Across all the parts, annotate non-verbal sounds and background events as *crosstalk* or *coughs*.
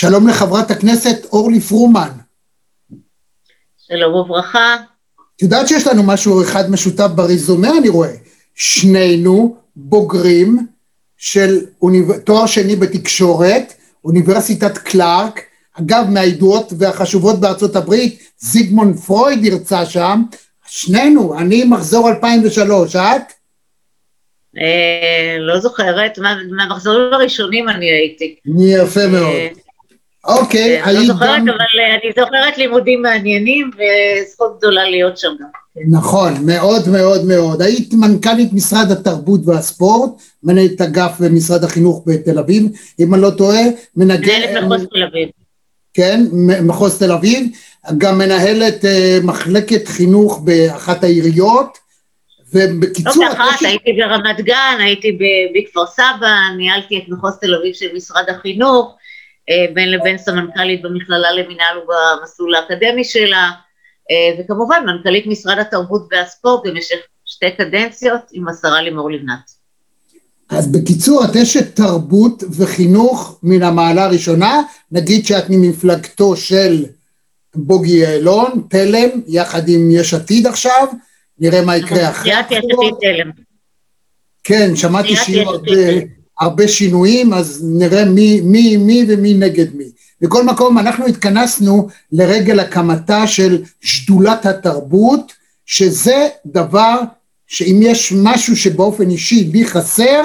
שלום לחברת הכנסת אורלי פרומן. שלום וברכה. את יודעת שיש לנו משהו אחד משותף בריזומה, אני רואה. שנינו בוגרים של אוניב... תואר שני בתקשורת, אוניברסיטת קלארק, אגב מהידועות והחשובות בארצות הברית, זיגמונד פרויד הרצה שם, שנינו, אני מחזור 2003, את? אה, לא זוכרת, מהמחזורים הראשונים אני הייתי. יפה מאוד. אוקיי, היית... לא זוכרת, אבל אה, אני זוכרת לימודים מעניינים וזכות גדולה להיות שם גם. נכון, מאוד מאוד מאוד. היית מנכ"לית משרד התרבות והספורט, מנהלת אגף במשרד החינוך בתל אביב, אם אני לא טועה, מנהלת מחוז תל אביב. כן, מחוז תל אביב, גם מנהלת מחלקת חינוך באחת העיריות, ובקיצור... לא באחת, הייתי ברמת גן, הייתי בכפר סבא, ניהלתי את מחוז תל אביב של משרד החינוך, בין לבין סמנכ"לית במכללה למינהל ובמסלול האקדמי שלה, אה, וכמובן מנכ"לית משרד התרבות והספורט במשך שתי קדנציות עם השרה לימור לבנת. אז בקיצור, את אשת תרבות וחינוך מן המעלה הראשונה, נגיד שאת ממפלגתו של בוגי יעלון, תלם, יחד עם יש עתיד עכשיו, נראה מה יקרה אחרי הבחירות. כן, שמעתי שיהיו הרבה, הרבה שינויים, אז נראה מי, מי מי ומי נגד מי. בכל מקום, אנחנו התכנסנו לרגל הקמתה של שדולת התרבות, שזה דבר שאם יש משהו שבאופן אישי לי חסר,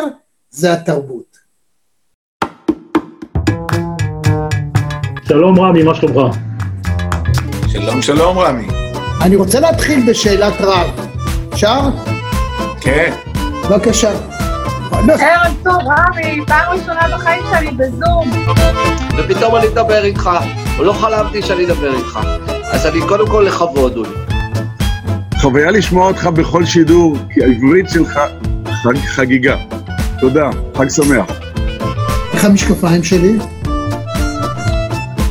זה התרבות. שלום רמי, מה שלומך? שלום שלום רמי. אני רוצה להתחיל בשאלת רב. אפשר? כן. בבקשה. ערב טוב, רמי, פעם ראשונה בחיים שלי בזום. ופתאום אני אדבר איתך, לא חלמתי שאני אדבר איתך. אז אני קודם כל לכבוד, אולי. חוויה לשמוע אותך בכל שידור, כי העברית שלך חג חגיגה. תודה, חג שמח. איך המשקפיים שלי?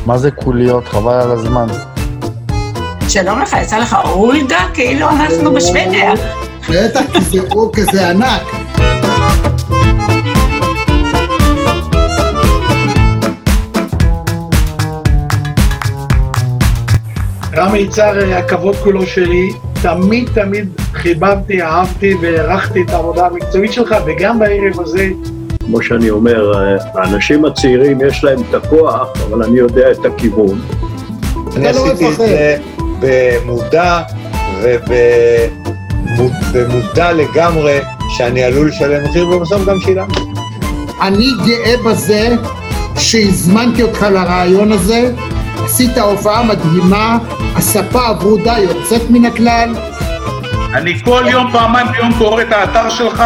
מה זה קוליות? חבל על הזמן. שלום לך, יצא לך אולגה? כאילו אנחנו בשוודיה. בטח, כי זה הוא כזה ענק. רמי יצהר, הכבוד כולו שלי, תמיד תמיד חיבבתי, אהבתי והערכתי את העבודה המקצועית שלך, וגם בערב הזה, כמו שאני אומר, האנשים הצעירים יש להם את הכוח, אבל אני יודע את הכיוון. אני לא עשיתי את זה במודע ובמודע לגמרי שאני עלול לשלם מחיר, ובסוף גם שילמתי. אני גאה בזה שהזמנתי אותך לרעיון הזה, עשית הופעה מדהימה, הספה הברודה יוצאת מן הכלל. אני כל יום, פעמיים ביום קורא את האתר שלך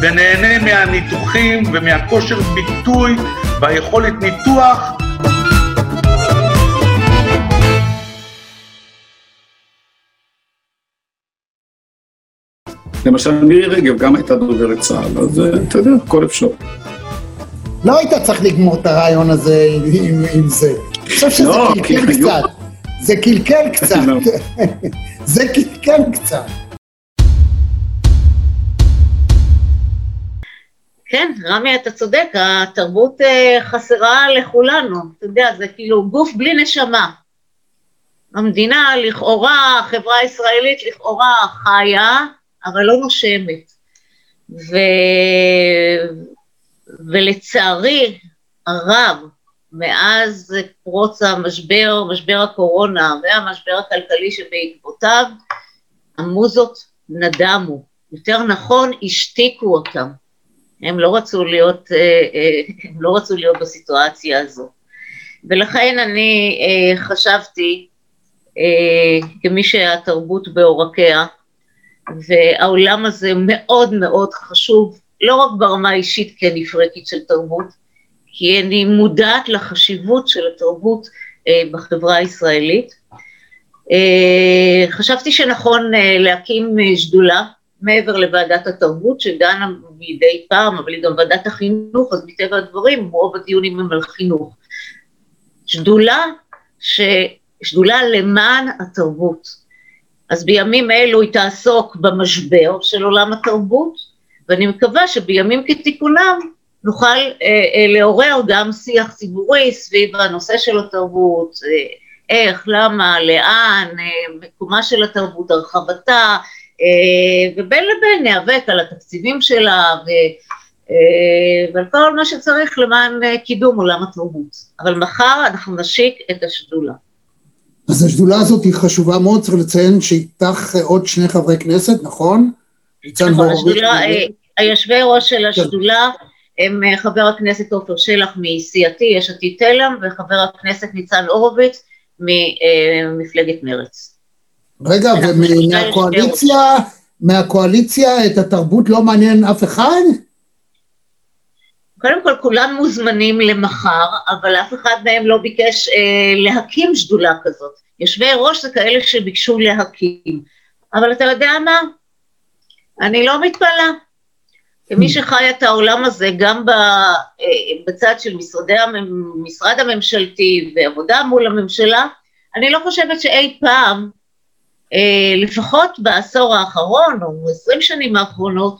ונהנה מהניתוחים ומהכושר ביטוי והיכולת ניתוח למשל מירי רגב גם הייתה דוברת צה"ל, אז אה, אתה יודע, הכל אפשר. לא היית צריך לגמור את הרעיון הזה עם, עם זה. אני חושב שזה לא, קלקל קצת. זה קלקל *laughs* קצת. לא. *laughs* זה קלקל קצת. כן, רמי, אתה צודק, התרבות אה, חסרה לכולנו. אתה יודע, זה כאילו גוף בלי נשמה. המדינה לכאורה, החברה הישראלית לכאורה חיה, אבל לא נושמת. ו... ולצערי הרב, מאז פרוץ המשבר, משבר הקורונה והמשבר הכלכלי שבעקבותיו, המוזות נדמו. יותר נכון, השתיקו אותם. הם לא רצו להיות, אה, אה, הם לא רצו להיות בסיטואציה הזו. ולכן אני אה, חשבתי, כמי שהתרבות בעורקיה, והעולם הזה מאוד מאוד חשוב, לא רק ברמה האישית כנפרקת של תרבות, כי אני מודעת לחשיבות של התרבות אה, בחברה הישראלית. אה, חשבתי שנכון אה, להקים שדולה מעבר לוועדת התרבות, שדנה מדי פעם, אבל היא גם ועדת החינוך, אז מטבע הדברים רוב הדיונים הם על חינוך. שדולה, ש... שדולה למען התרבות. אז בימים אלו היא תעסוק במשבר של עולם התרבות, ואני מקווה שבימים כתיקונם נוכל אה, אה, לעורר גם שיח ציבורי סביב הנושא של התרבות, אה, איך, למה, לאן, אה, מקומה של התרבות, הרחבתה, אה, ובין לבין ניאבק על התקציבים שלה ו, אה, ועל כל מה שצריך למען אה, קידום עולם התרבות. אבל מחר אנחנו נשיק את השדולה. אז השדולה הזאת היא חשובה מאוד, צריך לציין שאיתך עוד שני חברי כנסת, נכון? נכון. השדולה, היושבי ראש של השדולה הם אה, חבר הכנסת עופר שלח מסיעתי, יש עתיד תלם, וחבר הכנסת ניצן הורוביץ ממפלגת מרצ. רגע, אנחנו ומהקואליציה, מהקואליציה את התרבות לא מעניין אף אחד? קודם כל, כולם מוזמנים למחר, אבל אף אחד מהם לא ביקש אה, להקים שדולה כזאת. יושבי ראש זה כאלה שביקשו להקים. אבל אתה יודע מה? אני לא מתפלאה. כמי שחי את העולם הזה, גם אה, בצד של משרד הממשלתי ועבודה מול הממשלה, אני לא חושבת שאי פעם, אה, לפחות בעשור האחרון, או עשרים שנים האחרונות,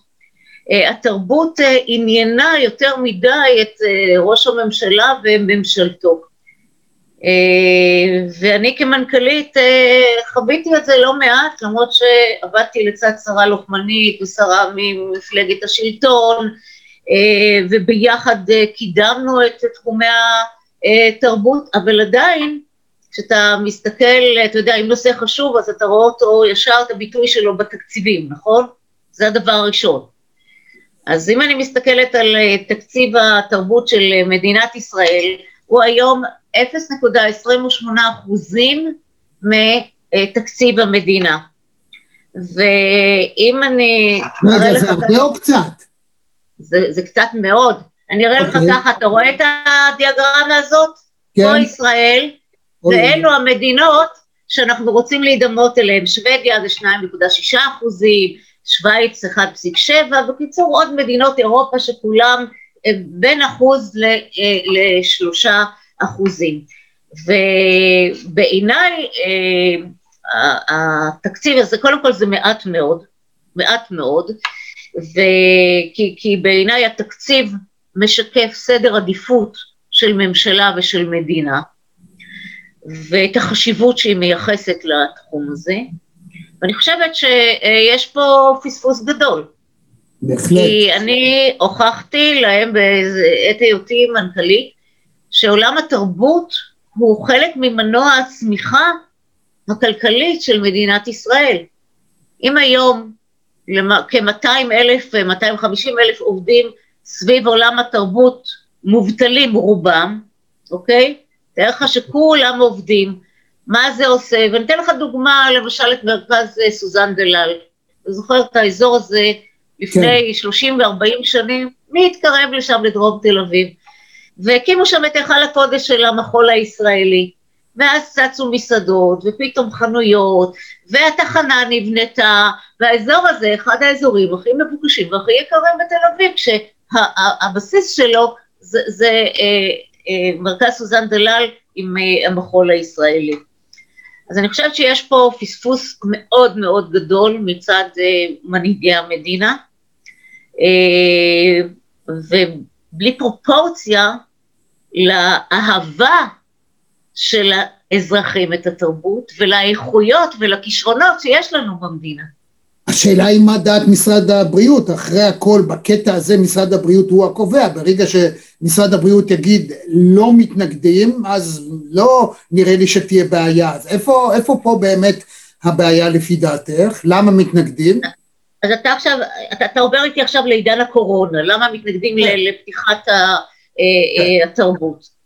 אה, התרבות עניינה יותר מדי את ראש הממשלה וממשלתו. אה, ואני כמנכ"לית אה, חוויתי את זה לא מעט, למרות שעבדתי לצד שרה לוחמנית ושרה ממפלגת השלטון, אה, וביחד קידמנו את תחומי התרבות, אבל עדיין, כשאתה מסתכל, אתה יודע, אם נושא חשוב, אז אתה רואה אותו ישר, את הביטוי שלו בתקציבים, נכון? זה הדבר הראשון. אז אם אני מסתכלת על תקציב התרבות של מדינת ישראל, הוא היום 0.28 אחוזים מתקציב המדינה. ואם אני... רגע, לך זה הרבה או קצת? זה, זה קצת מאוד. אני אראה לך אוקיי. ככה, אתה רואה את הדיאגרמה הזאת? כן. פה ישראל, אוי, ואלו המדינות שאנחנו רוצים להידמות אליהן. שוודיה זה 2.6 אחוזים, שווייץ 1.7, בקיצור עוד מדינות אירופה שכולם אה, בין אחוז אה, לשלושה אחוזים. ובעיניי אה, התקציב הזה, קודם כל זה מעט מאוד, מעט מאוד, וכי, כי בעיניי התקציב משקף סדר עדיפות של ממשלה ושל מדינה, ואת החשיבות שהיא מייחסת לתחום הזה. ואני חושבת שיש פה פספוס גדול. בהחלט. כי אני הוכחתי להם בעת היותי מנכ"לית, שעולם התרבות הוא חלק ממנוע הצמיחה הכלכלית של מדינת ישראל. אם היום למ- כ-200 אלף, 250 אלף עובדים סביב עולם התרבות מובטלים רובם, אוקיי? תאר לך שכולם עובדים, מה זה עושה? ואני אתן לך דוגמה, למשל את מרכז אה, סוזן דלל. אתה זוכר את האזור הזה לפני 30 ו-40 שנים? מי התקרב לשם לדרום תל אביב? והקימו שם את היכל הקודש של המחול הישראלי. ואז צצו מסעדות, ופתאום חנויות, והתחנה נבנתה, והאזור הזה, אחד האזורים הכי מבוקשים והכי יקרים בתל אביב, כשהבסיס שלו זה, זה אה, אה, מרכז סוזן דלל עם אה, המחול הישראלי. אז אני חושבת שיש פה פספוס מאוד מאוד גדול מצד אה, מנהיגי המדינה, אה, ובלי פרופורציה לאהבה של האזרחים את התרבות ולאיכויות ולכישרונות שיש לנו במדינה. השאלה היא מה דעת משרד הבריאות, אחרי הכל בקטע הזה משרד הבריאות הוא הקובע, ברגע שמשרד הבריאות יגיד לא מתנגדים, אז לא נראה לי שתהיה בעיה, אז איפה, איפה פה באמת הבעיה לפי דעתך? למה מתנגדים? אז אתה עכשיו, אתה, אתה עובר איתי עכשיו לעידן הקורונה, למה מתנגדים כן. לפתיחת ה, התרבות?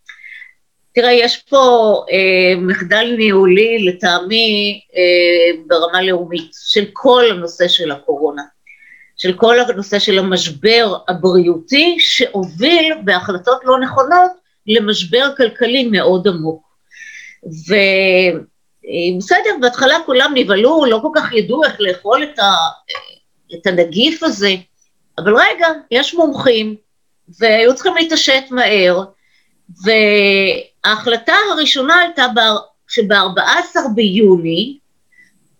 תראה, יש פה אה, מחדל ניהולי לטעמי אה, ברמה לאומית של כל הנושא של הקורונה, של כל הנושא של המשבר הבריאותי שהוביל בהחלטות לא נכונות למשבר כלכלי מאוד עמוק. ובסדר, בהתחלה כולם נבהלו, לא כל כך ידעו איך לאכול את, ה, את הנגיף הזה, אבל רגע, יש מומחים, והיו צריכים להתעשת מהר, וההחלטה הראשונה הייתה שב-14 ביוני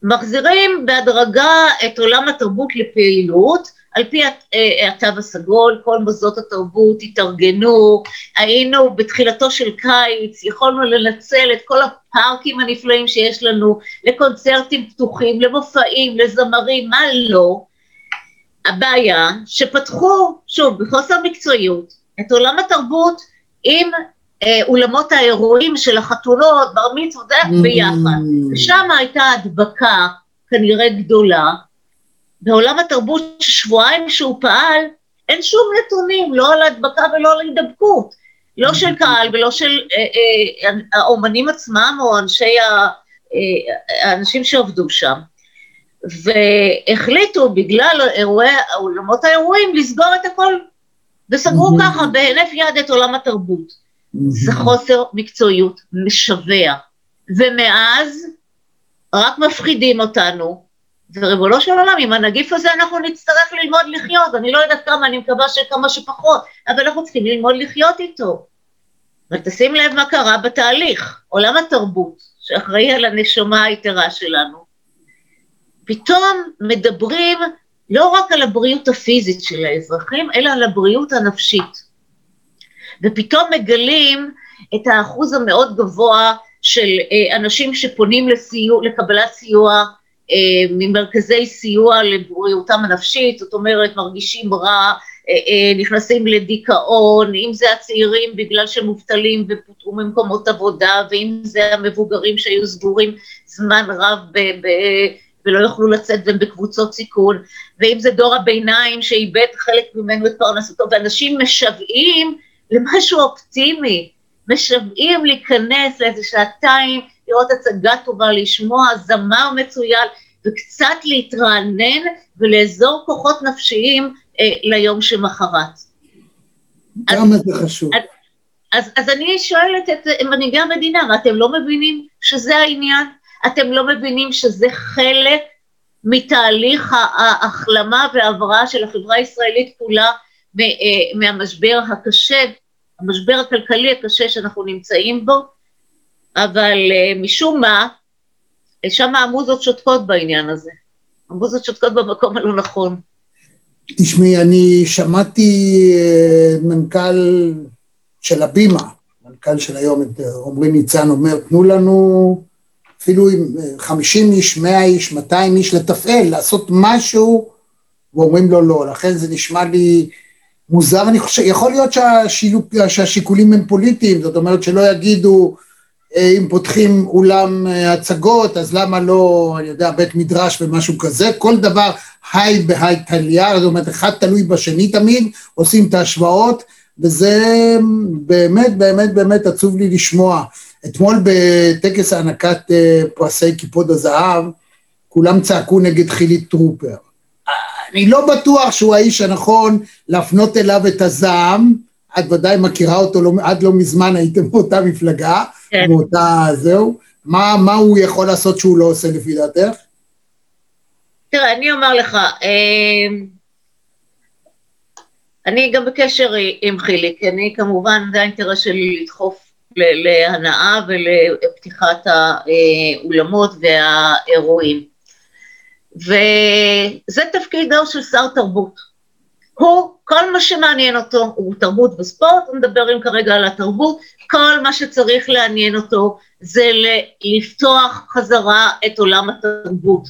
מחזירים בהדרגה את עולם התרבות לפעילות, על פי אה, התו הסגול, כל מוסדות התרבות התארגנו, היינו בתחילתו של קיץ, יכולנו לנצל את כל הפארקים הנפלאים שיש לנו לקונצרטים פתוחים, למופעים, לזמרים, מה לא. הבעיה שפתחו, שוב, בחוסר מקצועיות, את עולם התרבות עם אה, אולמות האירועים של החתונות, בר מצוות, זה ביחד. ושם הייתה הדבקה כנראה גדולה. בעולם התרבות, שבועיים שהוא פעל, אין שום נתונים, לא על הדבקה ולא על הידבקות. לא של קהל ולא של אה, אה, האומנים עצמם או אנשי ה, אה, האנשים שעבדו שם. והחליטו בגלל אירועי, אולמות האירועים לסגור את הכל, וסגרו ככה בהינף יד את עולם התרבות. זה חוסר מקצועיות משווע. ומאז רק מפחידים אותנו, וריבונו של עולם, עם הנגיף הזה אנחנו נצטרך ללמוד לחיות, אני לא יודעת כמה, אני מקווה שכמה שפחות, אבל אנחנו צריכים ללמוד לחיות איתו. ותשים לב מה קרה בתהליך, עולם התרבות, שאחראי על הנשמה היתרה שלנו, פתאום מדברים לא רק על הבריאות הפיזית של האזרחים, אלא על הבריאות הנפשית. ופתאום מגלים את האחוז המאוד גבוה של אה, אנשים שפונים לסיוע, לקבלת סיוע אה, ממרכזי סיוע לבריאותם הנפשית, זאת אומרת מרגישים רע, אה, אה, נכנסים לדיכאון, אם זה הצעירים בגלל שהם מובטלים ופוטרו ממקומות עבודה, ואם זה המבוגרים שהיו סגורים זמן רב ב, ב, ולא יוכלו לצאת והם בקבוצות סיכון, ואם זה דור הביניים שאיבד חלק ממנו את פרנסתו, ואנשים משוועים למשהו אופטימי, משוועים להיכנס לאיזה שעתיים, לראות הצגה טובה, לשמוע זמר מצוין, וקצת להתרענן ולאזור כוחות נפשיים אה, ליום שמחרת. כמה זה חשוב. אז, אז, אז אני שואלת את מנהיגי המדינה, מה אתם לא מבינים שזה העניין? אתם לא מבינים שזה חלק מתהליך ההחלמה וההבראה של החברה הישראלית כולה אה, מהמשבר הקשה, המשבר הכלכלי הקשה שאנחנו נמצאים בו, אבל אה, משום מה, שם המוזות שותקות בעניין הזה. המוזות שותקות במקום הלא נכון. תשמעי, אני שמעתי אה, מנכ"ל של הבימה, מנכ"ל של היום, את עמרי ניצן, אומר, תנו לנו אפילו עם 50 איש, 100 איש, 200 איש לתפעל, לעשות משהו, ואומרים לו לא. לכן זה נשמע לי מוזר, אני חושב, יכול להיות שהשילוק, שהשיקולים הם פוליטיים, זאת אומרת שלא יגידו אה, אם פותחים אולם אה, הצגות, אז למה לא, אני יודע, בית מדרש ומשהו כזה, כל דבר היי בהיי טליה, זאת אומרת, אחד תלוי בשני תמיד, עושים את ההשוואות, וזה באמת, באמת, באמת עצוב לי לשמוע. אתמול בטקס הענקת אה, פרסי כיפוד הזהב, כולם צעקו נגד חילי טרופר. אני לא בטוח שהוא האיש הנכון להפנות אליו את הזעם, את ודאי מכירה אותו, לא, עד לא מזמן הייתם *laughs* באותה מפלגה, כן. באותה זהו. מה, מה הוא יכול לעשות שהוא לא עושה לפי דעתך? תראה, אני אומר לך, אה, אני גם בקשר עם חיליק, אני כמובן, זה האינטרס שלי לדחוף להנאה ולפתיחת האולמות והאירועים. וזה תפקידו של שר תרבות. הוא, כל מה שמעניין אותו הוא תרבות וספורט, מדברים כרגע על התרבות, כל מה שצריך לעניין אותו זה לפתוח חזרה את עולם התרבות.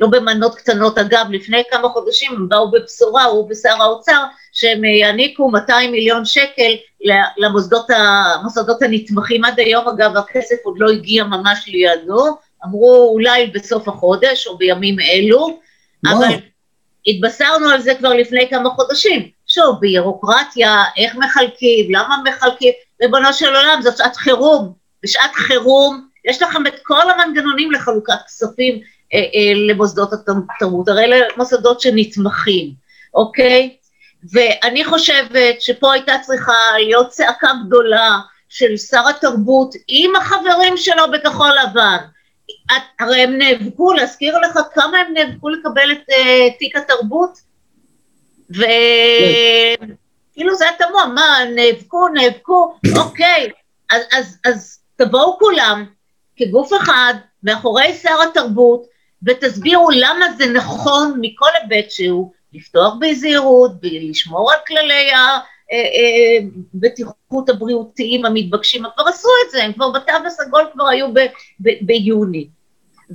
לא במנות קטנות, אגב, לפני כמה חודשים הם באו בבשורה, הוא ושר האוצר, שהם יעניקו 200 מיליון שקל למוסדות הנתמכים. עד היום, אגב, הכסף עוד לא הגיע ממש לידו, אמרו אולי בסוף החודש או בימים אלו, וואו. אבל התבשרנו על זה כבר לפני כמה חודשים. שוב, בירוקרטיה, איך מחלקים, למה מחלקים, ריבונו של עולם, זאת שעת חירום. בשעת חירום יש לכם את כל המנגנונים לחלוקת כספים אה, אה, למוסדות התרבות, הרי אלה מוסדות שנתמכים, אוקיי? ואני חושבת שפה הייתה צריכה להיות צעקה גדולה של שר התרבות עם החברים שלו בכחול לבן, את, הרי הם נאבקו, להזכיר לך כמה הם נאבקו לקבל את uh, תיק התרבות, וכאילו זה היה תמוה, מה, נאבקו, נאבקו, *coughs* אוקיי, אז, אז, אז תבואו כולם כגוף אחד מאחורי שר התרבות, ותסבירו למה זה נכון מכל היבט שהוא, לפתוח בזהירות, ולשמור על כללי הבטיחות הבריאותיים המתבקשים, כבר עשו את זה, הם כבר בתו הסגול כבר היו ב, ב, ביוני.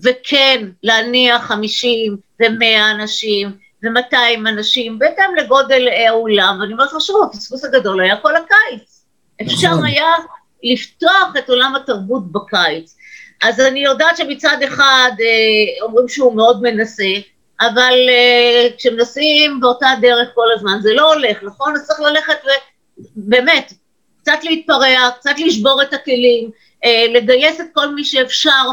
וכן, להניח 50 ו-100 אנשים ו-200 אנשים, בהתאם לגודל האולם, ואני אומרת לך שוב, הפספוס הגדול היה כל הקיץ. אפשר נכון. היה לפתוח את עולם התרבות בקיץ. אז אני יודעת שמצד אחד אה, אומרים שהוא מאוד מנסה, אבל אה, כשמנסים באותה דרך כל הזמן זה לא הולך, נכון? אז צריך ללכת ובאמת, קצת להתפרע, קצת לשבור את הכלים, אה, לגייס את כל מי שאפשר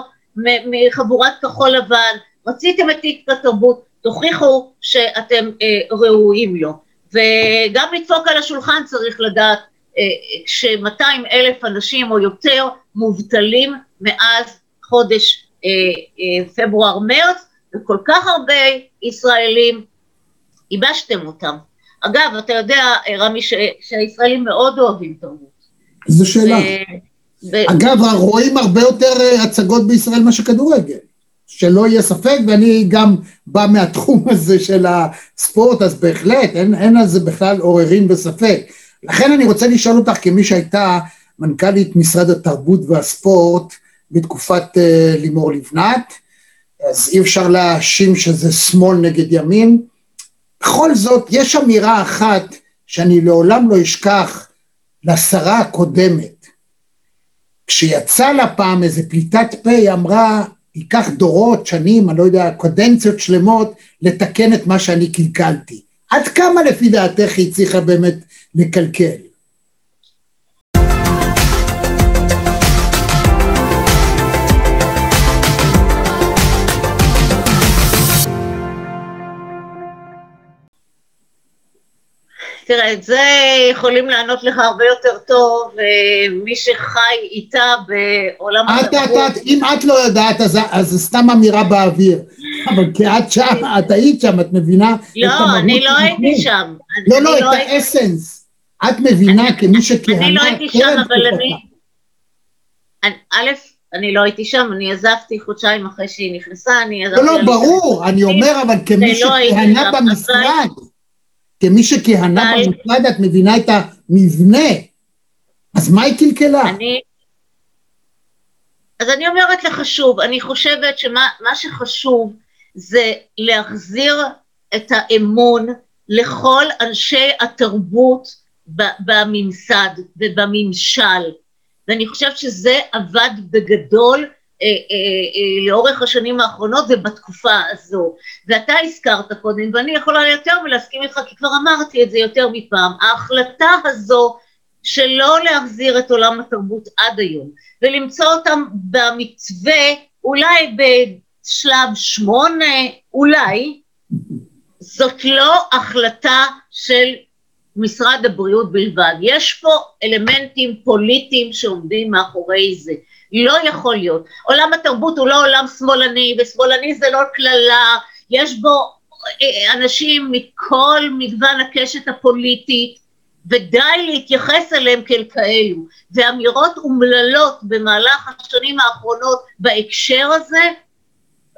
מחבורת כחול לבן, רציתם את תיק התרבות, תוכיחו שאתם אה, ראויים לו. וגם לדפוק על השולחן צריך לדעת כש-200 אלף אנשים או יותר מובטלים מאז חודש אה, אה, פברואר-מרץ, וכל כך הרבה ישראלים, ייבשתם אותם. אגב, אתה יודע, אה, רמי, ש- שהישראלים מאוד אוהבים תרבות. זו שאלה. ו- ו- אגב, רואים הרבה יותר אה, הצגות בישראל מאשר כדורגל. שלא יהיה ספק, ואני גם בא מהתחום *laughs* הזה של הספורט, אז בהחלט, אין, אין על זה בכלל עוררין וספק. לכן אני רוצה לשאול אותך, כמי שהייתה מנכ"לית משרד התרבות והספורט בתקופת uh, לימור לבנת, אז אי אפשר להאשים שזה שמאל נגד ימין. בכל זאת, יש אמירה אחת שאני לעולם לא אשכח לשרה הקודמת. כשיצא לה פעם איזה פליטת פה, היא אמרה, ייקח דורות, שנים, אני לא יודע, קודנציות שלמות, לתקן את מה שאני קלקלתי. עד כמה לפי דעתך היא הצליחה באמת לקלקל? תראה, את זה יכולים לענות לך הרבה יותר טוב אה, מי שחי איתה בעולם את, אם את לא יודעת, אז זה סתם אמירה באוויר. *laughs* אבל כי את שם, את היית שם, את מבינה לא, אני לא הייתי. שם. לא, לא, את האסנס. את מבינה כמי שכיהנה אני לא הייתי שם, אבל. אני... א', אני לא הייתי שם, אני עזבתי חודשיים אחרי שהיא נכנסה, אני עזבתי... לא, לא, ברור, אני אומר, אבל כמי הייתי שכיהנה במשרד, כמי שכיהנה במשרד, את מבינה את המבנה. אז מה היא קלקלה? אני... אז אני אומרת לך שוב, אני חושבת שמה מה שחשוב זה להחזיר את האמון לכל אנשי התרבות בממסד ובממשל, ואני חושבת שזה עבד בגדול לאורך השנים האחרונות ובתקופה הזו. ואתה הזכרת קודם, ואני יכולה יותר ולהסכים איתך, כי כבר אמרתי את זה יותר מפעם, ההחלטה הזו שלא להחזיר את עולם התרבות עד היום, ולמצוא אותם במתווה, אולי בשלב שמונה, אולי, זאת לא החלטה של משרד הבריאות בלבד. יש פה אלמנטים פוליטיים שעומדים מאחורי זה. לא יכול להיות. עולם התרבות הוא לא עולם שמאלני, ושמאלני זה לא קללה, יש בו אה, אנשים מכל מגוון הקשת הפוליטית, ודי להתייחס אליהם כאל כאלו. ואמירות אומללות במהלך השנים האחרונות בהקשר הזה,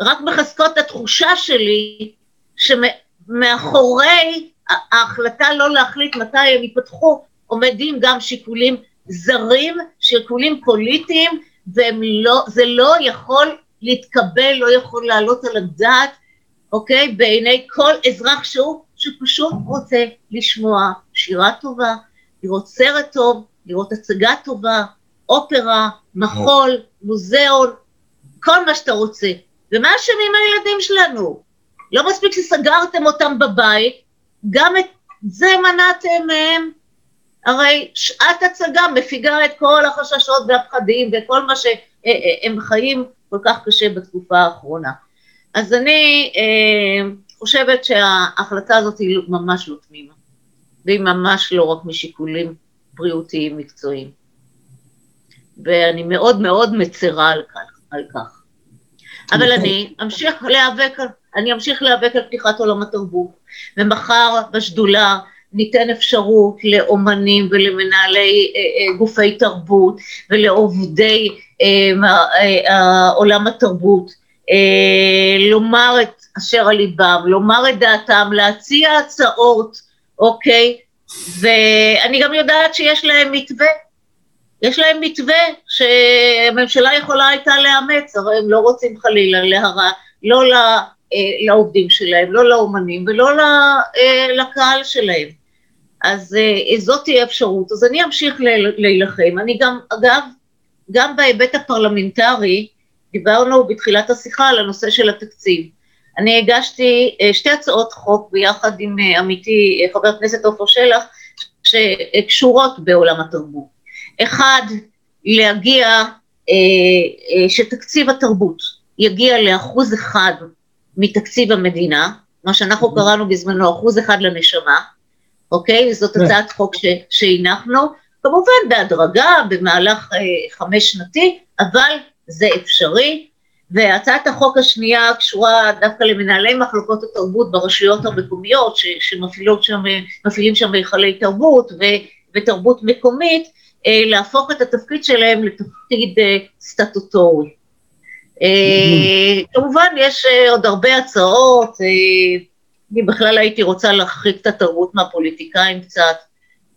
רק מחזקות את התחושה שלי שמאחורי ההחלטה לא להחליט מתי הם ייפתחו, עומדים גם שיקולים זרים, שיקולים פוליטיים, וזה לא יכול להתקבל, לא יכול לעלות על הדעת, אוקיי? בעיני כל אזרח שהוא, שפשוט רוצה לשמוע שירה טובה, לראות סרט טוב, לראות הצגה טובה, אופרה, מחול, מוזיאון, כל מה שאתה רוצה. ומה אשמים הילדים שלנו? לא מספיק שסגרתם אותם בבית, גם את זה מנעתם מהם. הרי שעת הצגה מפיגה את כל החששות והפחדים וכל מה שהם חיים כל כך קשה בתקופה האחרונה. אז אני אה, חושבת שההחלטה הזאת היא ממש לא תמימה, והיא ממש לא רק משיקולים בריאותיים מקצועיים. ואני מאוד מאוד מצרה על כך. על כך. אבל אני אמשיך להיאבק, אני אמשיך להיאבק על פתיחת עולם התרבות, ומחר בשדולה ניתן אפשרות לאומנים ולמנהלי אה, אה, גופי תרבות ולעובדי אה, עולם התרבות לומר את אשר על ליבם, לומר את דעתם, להציע הצעות, אוקיי? ואני גם יודעת שיש להם מתווה. יש להם מתווה שהממשלה יכולה הייתה לאמץ, הרי הם לא רוצים חלילה להרע, לא לעובדים שלהם, לא לאומנים ולא אה, לקהל שלהם. אז אה, זאת תהיה אפשרות. אז אני אמשיך להילחם. אני גם, אגב, גם בהיבט הפרלמנטרי, דיברנו בתחילת השיחה על הנושא של התקציב. אני הגשתי אה, שתי הצעות חוק ביחד עם אה, עמיתי אה, חבר הכנסת עופר שלח, שקשורות בעולם התרבות. אחד, להגיע, שתקציב התרבות יגיע לאחוז אחד מתקציב המדינה, מה שאנחנו קראנו בזמנו אחוז אחד לנשמה, אוקיי? זאת כן. הצעת חוק שהנחנו, כמובן בהדרגה, במהלך חמש שנתי, אבל זה אפשרי, והצעת החוק השנייה קשורה דווקא למנהלי מחלקות התרבות ברשויות המקומיות ש, שמפעילים שם, שם היכלי תרבות ו, ותרבות מקומית, אה, להפוך את התפקיד שלהם לתפקיד אה, סטטוטורי. אה, כמובן יש אה, עוד הרבה הצעות, אה, אני בכלל הייתי רוצה להרחיק את התרבות מהפוליטיקאים קצת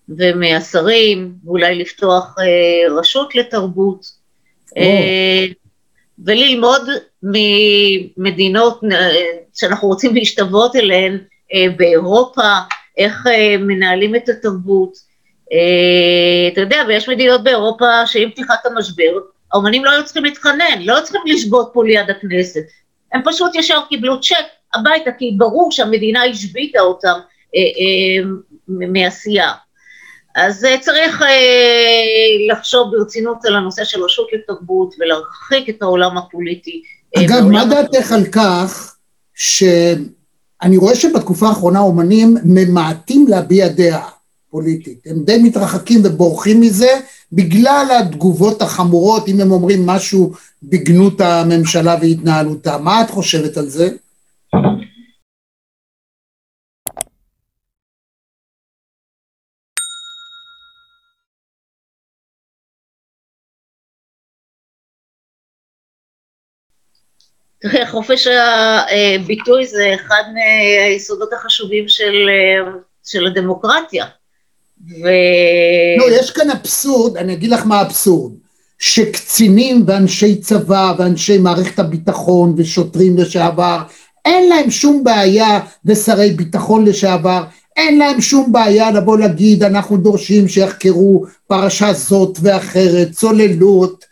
ומהשרים, ואולי לפתוח רשות לתרבות. וללמוד ממדינות שאנחנו רוצים להשתוות אליהן באירופה, איך מנהלים את התרבות. אתה יודע, ויש מדינות באירופה שעם פתיחת המשבר, האומנים לא היו צריכים להתחנן, לא היו צריכים לשבות פה ליד הכנסת. הם פשוט ישר קיבלו צ'ק הביתה, כי ברור שהמדינה השביתה אותם מעשייה. אז אה, צריך אה, לחשוב ברצינות על הנושא של רשות לתרבות ולהרחיק את העולם הפוליטי. אה, אגב, מה דעתך על כך שאני רואה שבתקופה האחרונה אומנים ממעטים להביע דעה פוליטית, הם די מתרחקים ובורחים מזה בגלל התגובות החמורות, אם הם אומרים משהו בגנות הממשלה והתנהלותה. מה את חושבת על זה? תראה, חופש הביטוי זה אחד מהיסודות החשובים של, של הדמוקרטיה. ו... לא, יש כאן אבסורד, אני אגיד לך מה האבסורד, שקצינים ואנשי צבא ואנשי מערכת הביטחון ושוטרים לשעבר, אין להם שום בעיה, ושרי ביטחון לשעבר, אין להם שום בעיה לבוא להגיד, אנחנו דורשים שיחקרו פרשה זאת ואחרת, צוללות,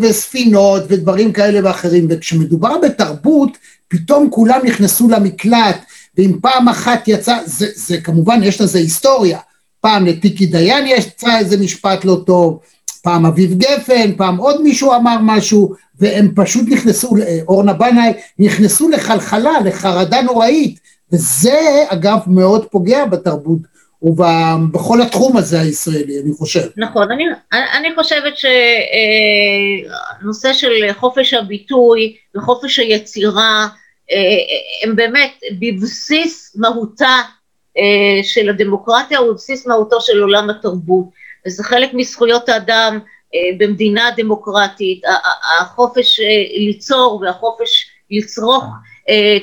וספינות ודברים כאלה ואחרים, וכשמדובר בתרבות, פתאום כולם נכנסו למקלט, ואם פעם אחת יצא, זה, זה כמובן יש לזה היסטוריה, פעם לטיקי דיין יצא איזה משפט לא טוב, פעם אביב גפן, פעם עוד מישהו אמר משהו, והם פשוט נכנסו, אורנה בנאי, נכנסו לחלחלה, לחרדה נוראית, וזה אגב מאוד פוגע בתרבות ובכל התחום הזה הישראלי, אני חושב. נכון, אני, אני חושבת שהנושא של חופש הביטוי וחופש היצירה הם באמת בבסיס מהותה של הדמוקרטיה ובבסיס מהותו של עולם התרבות, וזה חלק מזכויות האדם במדינה דמוקרטית, החופש ליצור והחופש לצרוך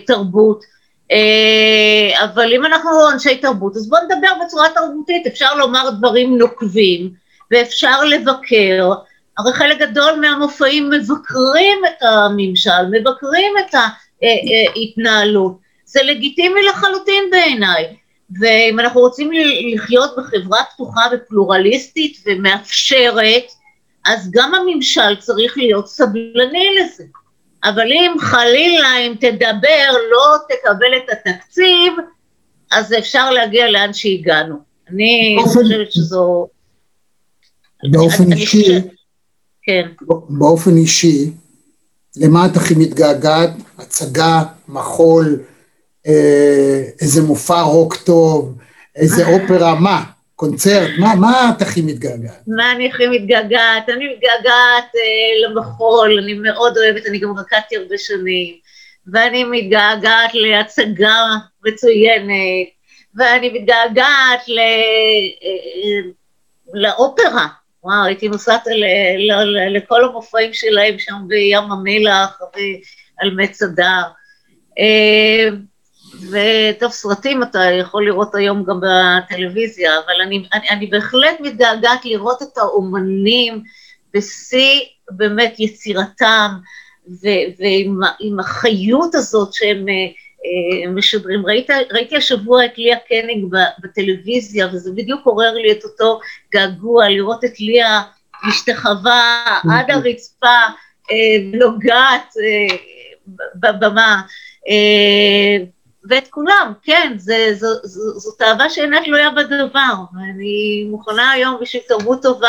תרבות. אה, אבל אם אנחנו אנשי תרבות, אז בואו נדבר בצורה תרבותית, אפשר לומר דברים נוקבים, ואפשר לבקר, הרי חלק גדול מהמופעים מבקרים את הממשל, מבקרים את ההתנהלות, זה לגיטימי לחלוטין בעיניי, ואם אנחנו רוצים לחיות בחברה פתוחה ופלורליסטית ומאפשרת, אז גם הממשל צריך להיות סבלני לזה. אבל אם חלילה, אם תדבר, לא תקבל את התקציב, אז אפשר להגיע לאן שהגענו. אני באופן, חושבת שזו... באופן אני, אישי, אני כן. באופן אישי, למה את הכי מתגעגעת? הצגה, מחול, איזה מופע רוק טוב, איזה אופרה, מה? קונצרט, מה, מה את הכי מתגעגעת? מה אני הכי מתגעגעת? אני מתגעגעת אה, למחול, אני מאוד אוהבת, אני גם רקדתי הרבה שנים, ואני מתגעגעת להצגה מצוינת, ואני מתגעגעת ל, אה, לאופרה, וואו, הייתי נוסעת ל- ל- ל- לכל המופעים שלהם שם בים המלח ועל מצדה. אה, וטוב, סרטים אתה יכול לראות היום גם בטלוויזיה, אבל אני, אני, אני בהחלט מתגעגעת לראות את האומנים בשיא באמת יצירתם, ו- ועם החיות הזאת שהם אה, אה, משדרים. ראית, ראיתי השבוע את ליה קניג ב- בטלוויזיה, וזה בדיוק עורר לי את אותו געגוע, לראות את ליה משתחווה עד הרצפה, אה, נוגעת אה, בבמה. אה, ואת כולם, כן, זה, זו, זו, זאת אהבה שאינה תלויה בדבר, ואני מוכנה היום בשביל תרבות טובה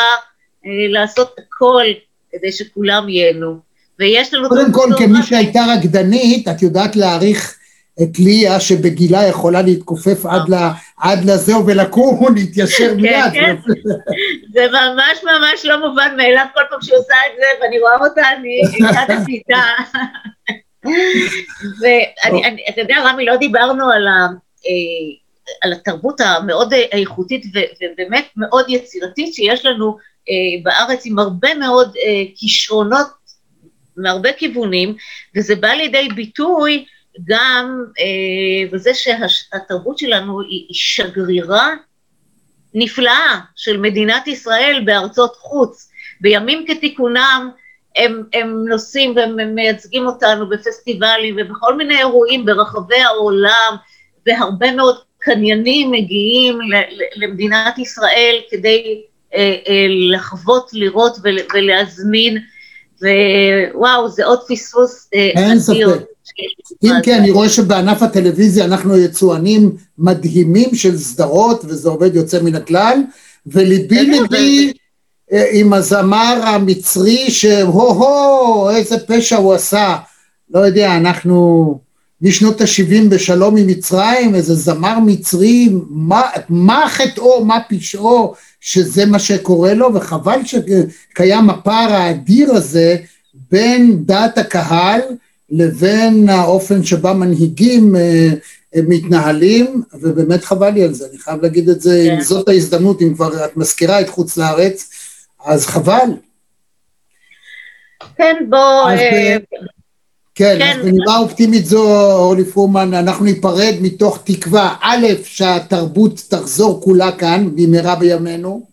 אה, לעשות הכל כדי שכולם ייהנו. ויש לנו... קודם כל, כמי שהייתה רקדנית, את יודעת להעריך את ליה, שבגילה יכולה להתכופף עד ל- עד לזהו ולקום *laughs* ולהתיישר מיד. כן. זה ממש ממש לא מובן מאליו, כל פעם שהיא עושה את זה, ואני רואה אותה, אני הקלטתי איתה. ואני, אני- אתה יודע, רמי, לא דיברנו על, ה, אה, על התרבות המאוד איכותית ו- ובאמת מאוד יצירתית שיש לנו אה, בארץ, עם הרבה מאוד אה, כישרונות מהרבה כיוונים, וזה בא לידי ביטוי גם אה, בזה שהתרבות שלנו היא, היא שגרירה נפלאה של מדינת ישראל בארצות חוץ. בימים כתיקונם הם, הם נוסעים והם מייצגים אותנו בפסטיבלים ובכל מיני אירועים ברחבי העולם, והרבה מאוד קניינים מגיעים למדינת ישראל כדי אה, אה, לחוות, לראות ול, ולהזמין, ווואו, זה עוד פספוס אה, אדיר. אם. כן, אני רואה שבענף הטלוויזיה אנחנו יצואנים מדהימים של סדרות, וזה עובד יוצא מן הכלל, וליבי בסדר, ליבי עם הזמר המצרי, שהו-הו, איזה פשע הוא עשה. לא יודע, אנחנו משנות ה-70 בשלום עם מצרים, איזה זמר מצרי, מה, מה חטאו, מה פשעו, שזה מה שקורה לו, וחבל שקיים הפער האדיר הזה בין דעת הקהל לבין האופן שבה מנהיגים אה, אה, מתנהלים, ובאמת חבל לי על זה, אני חייב להגיד את זה, כן. אם זאת ההזדמנות, אם כבר את מזכירה את חוץ לארץ, אז חבל. כן, בוא, אז, אה, כן, כן. אז בנימה אופטימית זו, אורלי פרומן, אנחנו ניפרד מתוך תקווה, א', שהתרבות תחזור כולה כאן, במהרה בימינו,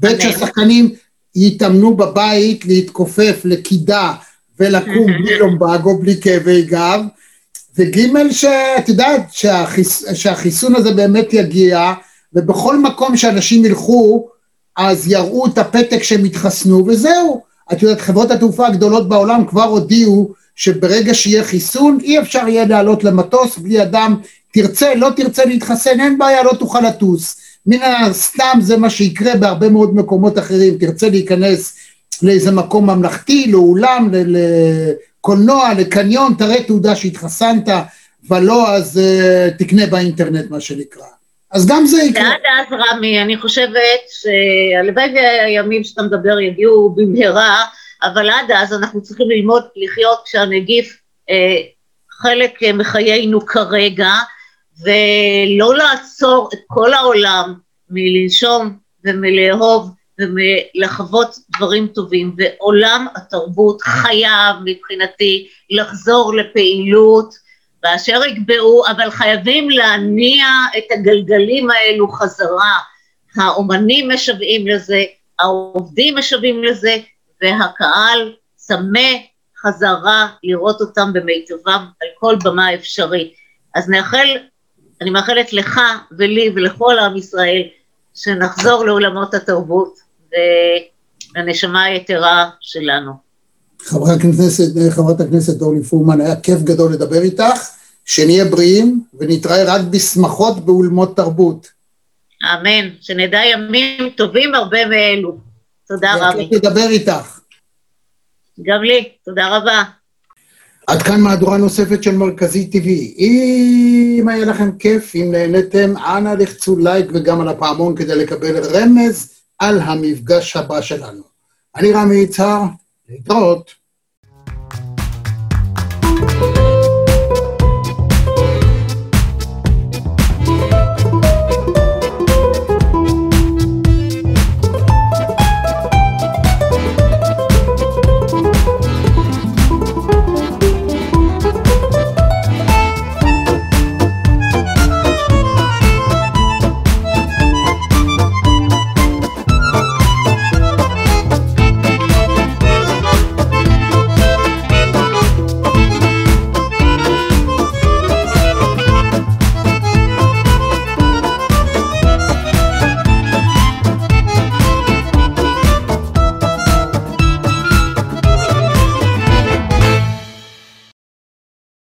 ב'. שהשחקנים יתאמנו בבית להתכופף לקידה ולקום בלי לומבגו, בלי כאבי גב, וג' שאת יודעת שהחיס, שהחיסון הזה באמת יגיע, ובכל מקום שאנשים ילכו, אז יראו את הפתק שהם התחסנו, וזהו. את יודעת, חברות התעופה הגדולות בעולם כבר הודיעו שברגע שיהיה חיסון, אי אפשר יהיה לעלות למטוס בלי אדם, תרצה, לא תרצה להתחסן, אין בעיה, לא תוכל לטוס. מן הסתם זה מה שיקרה בהרבה מאוד מקומות אחרים, תרצה להיכנס לאיזה מקום ממלכתי, לאולם, לקולנוע, לקניון, תראה תעודה שהתחסנת, ולא אז uh, תקנה באינטרנט מה שנקרא. אז גם זה יקרה. ועד אז, רמי, אני חושבת שהלוואי והימים שאתה מדבר יגיעו במהרה, אבל עד אז אנחנו צריכים ללמוד לחיות כשהנגיף אה, חלק מחיינו כרגע, ולא לעצור את כל העולם מלנשום ומלאהוב ומלחוות דברים טובים, ועולם התרבות חייב מבחינתי לחזור לפעילות באשר יקבעו, אבל חייבים להניע את הגלגלים האלו חזרה. האומנים משוועים לזה, העובדים משוועים לזה, והקהל צמא חזרה לראות אותם במיטבם על כל במה אפשרית. אז נאחל, אני מאחלת לך ולי ולכל עם ישראל, שנחזור לעולמות התרבות ולנשמה היתרה שלנו. חברת הכנסת, חברת הכנסת אורלי פורמן, היה כיף גדול לדבר איתך, שנהיה בריאים ונתראה רק בשמחות באולמות תרבות. אמן, שנדע ימים טובים הרבה מאלו. תודה היה רבי. כיף לדבר איתך. גם לי, תודה רבה. עד כאן מהדורה נוספת של מרכזי TV. אם היה לכם כיף, אם נהניתם, אנא לחצו לייק וגם על הפעמון כדי לקבל רמז על המפגש הבא שלנו. אני רמי יצהר, להתראות.